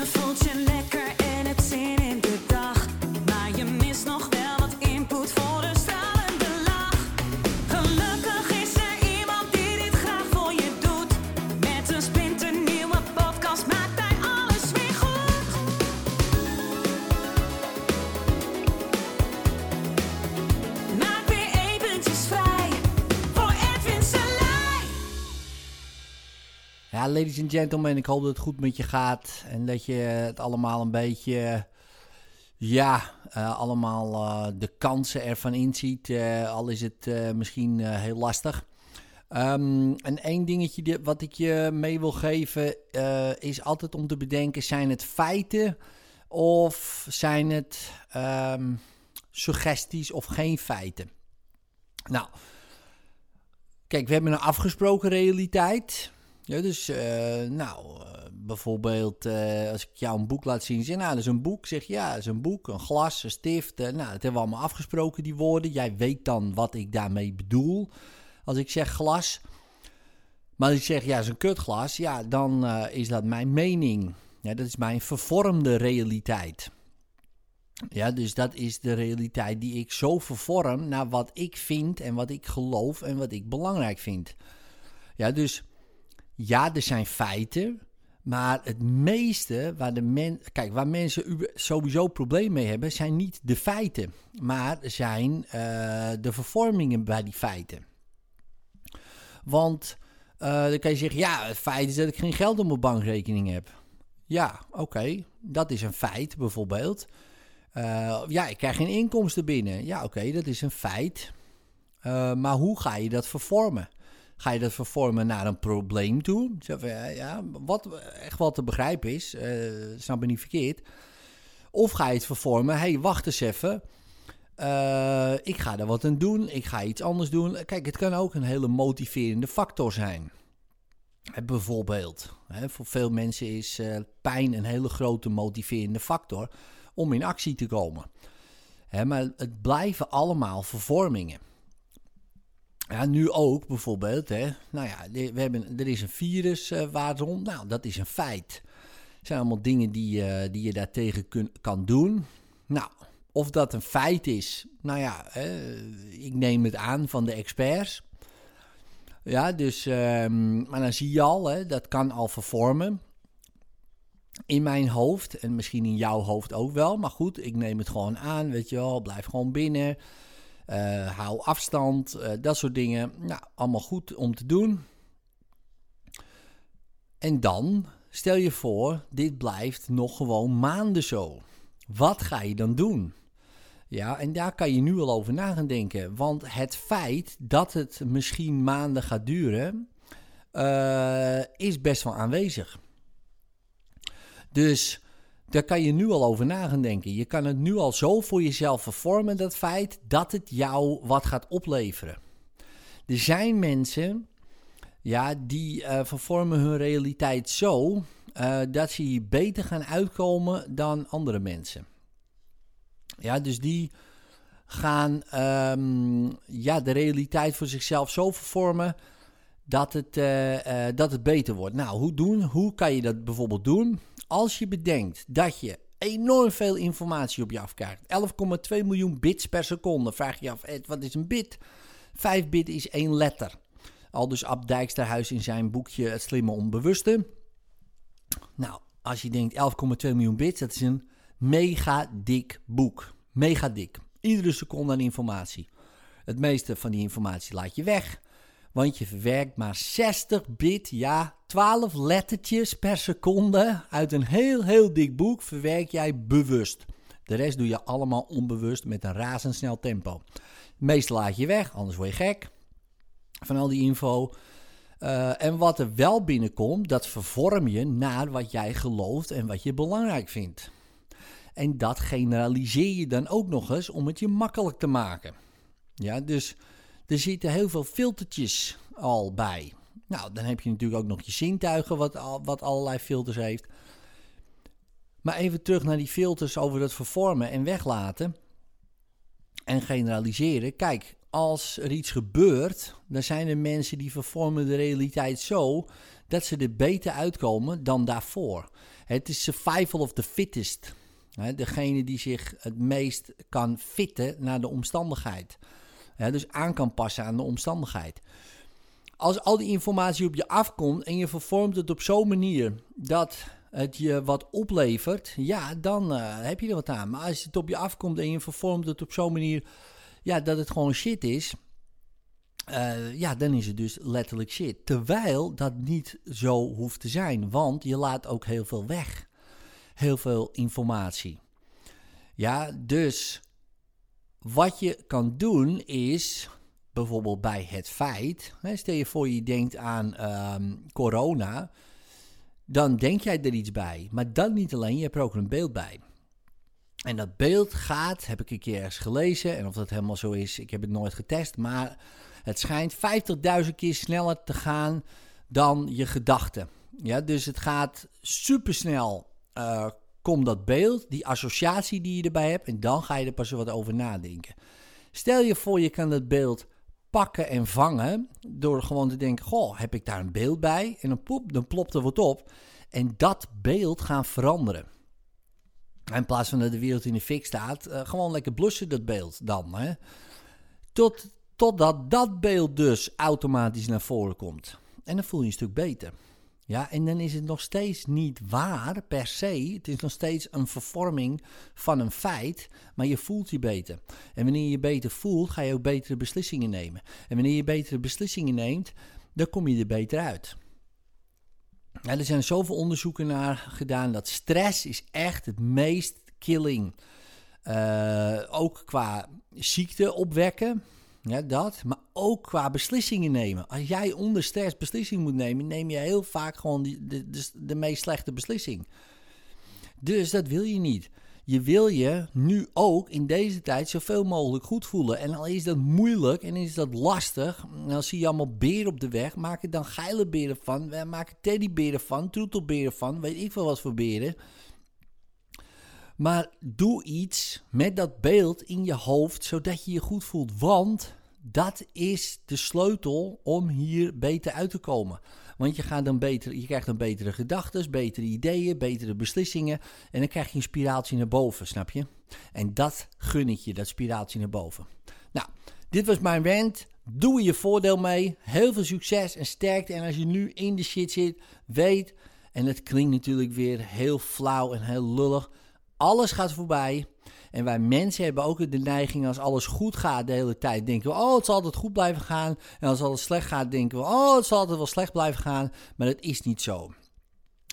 Je voelt Ladies and gentlemen, ik hoop dat het goed met je gaat. En dat je het allemaal een beetje, ja, eh, allemaal eh, de kansen ervan inziet. eh, al is het misschien heel lastig. Ehm, en één dingetje die- wat ik je mee wil geven is altijd om te bedenken: zijn het feiten of zijn het ehm, suggesties of geen feiten? Nou, kijk, we hebben een afgesproken realiteit. Ja, dus, eh, nou, eh, bijvoorbeeld eh, als ik jou een boek laat zien, zeg nou, dat is een boek. Zeg ja, dat is een boek, een glas, een stift. nou, dat hebben we allemaal afgesproken, die woorden. Jij weet dan wat ik daarmee bedoel als ik zeg glas. Maar als ik zeg, ja, dat is een kutglas, ja, dan is dat mijn mening. Ja, dat is mijn vervormde realiteit. Ja, dus dat is de realiteit die ik zo vervorm naar wat ik vind en wat ik geloof en wat ik belangrijk vind. Ja, dus ja, er zijn feiten, maar het meeste waar, de men, kijk, waar mensen sowieso problemen mee hebben, zijn niet de feiten, maar zijn eh, de vervormingen bij die feiten. Want eh, dan kan je zeggen, ja, het feit is dat ik geen geld op mijn bankrekening heb. Ja, oké, dat is een feit bijvoorbeeld. Eh, ja, ik krijg geen inkomsten binnen. Ja, oké, dat is een feit. Maar hoe ga je dat vervormen? Ga je dat vervormen naar een probleem toe? Ja, wat echt wel te begrijpen is, eh snap me niet verkeerd. Of ga je het vervormen, hé, hey, wacht eens even. Eh, ik ga er wat aan doen, ik ga iets anders doen. Kijk, het kan ook een hele motiverende factor zijn. Hè, bijvoorbeeld, hè, voor veel mensen is eh, pijn een hele grote motiverende factor om in actie te komen. Hè, maar het blijven allemaal vervormingen. Ja, nu ook bijvoorbeeld. Hè. Nou ja, we hebben, er is een virus eh waar rond. Nou, dat is een feit. Het zijn allemaal dingen die, eh, die je daartegen kun, kan doen. Nou, of dat een feit is, nou ja, ik neem het aan van de experts. Ja, dus, ehm, maar dan zie je al, hè, dat kan al vervormen. In mijn hoofd, en misschien in jouw hoofd ook wel. Maar goed, ik neem het gewoon aan, weet je wel. Blijf gewoon binnen. Eh, hou afstand, eh, dat soort dingen. Nou, allemaal goed om te doen. En dan stel je voor, dit blijft nog gewoon maanden zo. Wat ga je dan doen? Ja, en daar kan je nu al over na gaan denken. Want het feit dat het misschien maanden gaat duren, eh, is best wel aanwezig. Dus daar kan je nu al over na gaan denken. Je kan het nu al zo voor jezelf vervormen, dat feit, dat het jou wat gaat opleveren. Er zijn mensen, ja, die eh, vervormen hun realiteit zo eh, dat ze hier beter gaan uitkomen dan andere mensen. Ja, dus die gaan ehm, ja, de realiteit voor zichzelf zo vervormen dat het, eh, dat het beter wordt. Nou, hoe, doen, hoe kan je dat bijvoorbeeld doen? Als je bedenkt dat je enorm veel informatie op je afkrijgt. 11,2 miljoen bits per seconde. Vraag je je af, wat is een bit? 5 bit is één letter. Al dus Ab Dijksterhuis in zijn boekje Het Slimme Onbewuste. Nou, als je denkt 11,2 miljoen bits, dat is een mega dik boek. Mega dik. Iedere seconde aan informatie. Het meeste van die informatie laat je weg. Want je verwerkt maar 60 bit, ja, 12 lettertjes per seconde uit een heel, heel dik boek verwerk jij bewust. De rest doe je allemaal onbewust met een razendsnel tempo. Meeste laat je weg, anders word je gek van al die info. Uh, en wat er wel binnenkomt, dat vervorm je naar wat jij gelooft en wat je belangrijk vindt. En dat generaliseer je dan ook nog eens om het je makkelijk te maken. Ja, dus er zitten heel veel filtertjes al bij. Nou, dan heb je natuurlijk ook nog je zintuigen, wat, wat allerlei filters heeft. Maar even terug naar die filters over het vervormen en weglaten. En generaliseren. Kijk, als er iets gebeurt, dan zijn er mensen die vervormen de realiteit zo dat ze er beter uitkomen dan daarvoor. Het is survival of the fittest. Degene die zich het meest kan fitten naar de omstandigheid. Dus aan kan passen aan de omstandigheid. Als al die informatie op je afkomt en je vervormt het op zo'n manier dat het je wat oplevert, ja, dan uh, heb je er wat aan. Maar als het op je afkomt en je vervormt het op zo'n manier ja, dat het gewoon shit is, uh, ja, dan is het dus letterlijk shit. Terwijl dat niet zo hoeft te zijn, want je laat ook heel veel weg. Heel veel informatie. Ja, dus wat je kan doen is bijvoorbeeld bij het feit, hè, stel je voor je denkt aan um, corona, dan denk jij er iets bij. Maar dan niet alleen, je hebt er ook een beeld bij. En dat beeld gaat, heb ik een keer eens gelezen, en of dat helemaal zo is, ik heb het nooit getest, maar het schijnt 50.000 keer sneller te gaan dan je gedachten. Ja, dus het gaat supersnel, uh, komt dat beeld, die associatie die je erbij hebt, en dan ga je er pas wat over nadenken. Stel je voor, je kan dat beeld pakken en vangen door gewoon te denken, goh, heb ik daar een beeld bij? En dan, poep, dan plopt er wat op. En dat beeld gaan veranderen. In plaats van dat de wereld in de fik staat, uh, gewoon lekker blussen dat beeld dan. Hè? Tot, totdat dat beeld dus automatisch naar voren komt. En dan voel je een stuk beter. Ja, en dan is het nog steeds niet waar per se. Het is nog steeds een vervorming van een feit, maar je voelt je beter. En wanneer je beter voelt, ga je ook betere beslissingen nemen. En wanneer je betere beslissingen neemt, dan kom je er beter uit. Er zijn zoveel onderzoeken naar gedaan dat stress is echt het meest killing. Uh, ook qua ziekte opwekken. Ja, dat. Maar ook qua beslissingen nemen. Als jij onder stress beslissingen moet nemen, neem je heel vaak gewoon de, de, de meest slechte beslissing. Dus dat wil je niet. Je wil je nu ook in deze tijd zoveel mogelijk goed voelen. En al is dat moeilijk en is dat lastig, dan zie je allemaal beren op de weg. Maak er dan geile beren van. We maken teddyberen van, troetelberen van, weet ik veel wat voor beren. Maar doe iets met dat beeld in je hoofd, zodat je je goed voelt. Want dat is de sleutel om hier beter uit te komen. Want je, gaat dan beter, je krijgt dan betere gedachten, betere ideeën, betere beslissingen. En dan krijg je een spiraaltje naar boven, snap je? En dat gun ik je, dat spiraaltje naar boven. Nou, dit was mijn rant. Doe je voordeel mee. Heel veel succes en sterkte. En als je nu in de shit zit, weet, en het klinkt natuurlijk weer heel flauw en heel lullig. Alles gaat voorbij. En wij mensen hebben ook de neiging als alles goed gaat de hele tijd, denken we, oh het zal altijd goed blijven gaan. En als alles slecht gaat, denken we, oh het zal altijd wel slecht blijven gaan. Maar dat is niet zo.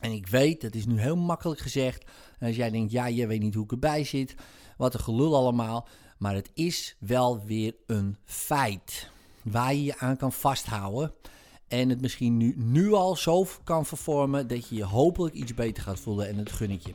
En ik weet, dat is nu heel makkelijk gezegd. En als jij denkt, ja, je weet niet hoe ik erbij zit. Wat een gelul allemaal. Maar het is wel weer een feit. Waar je je aan kan vasthouden. En het misschien nu, nu al zo kan vervormen dat je je hopelijk iets beter gaat voelen. En dat gun ik je.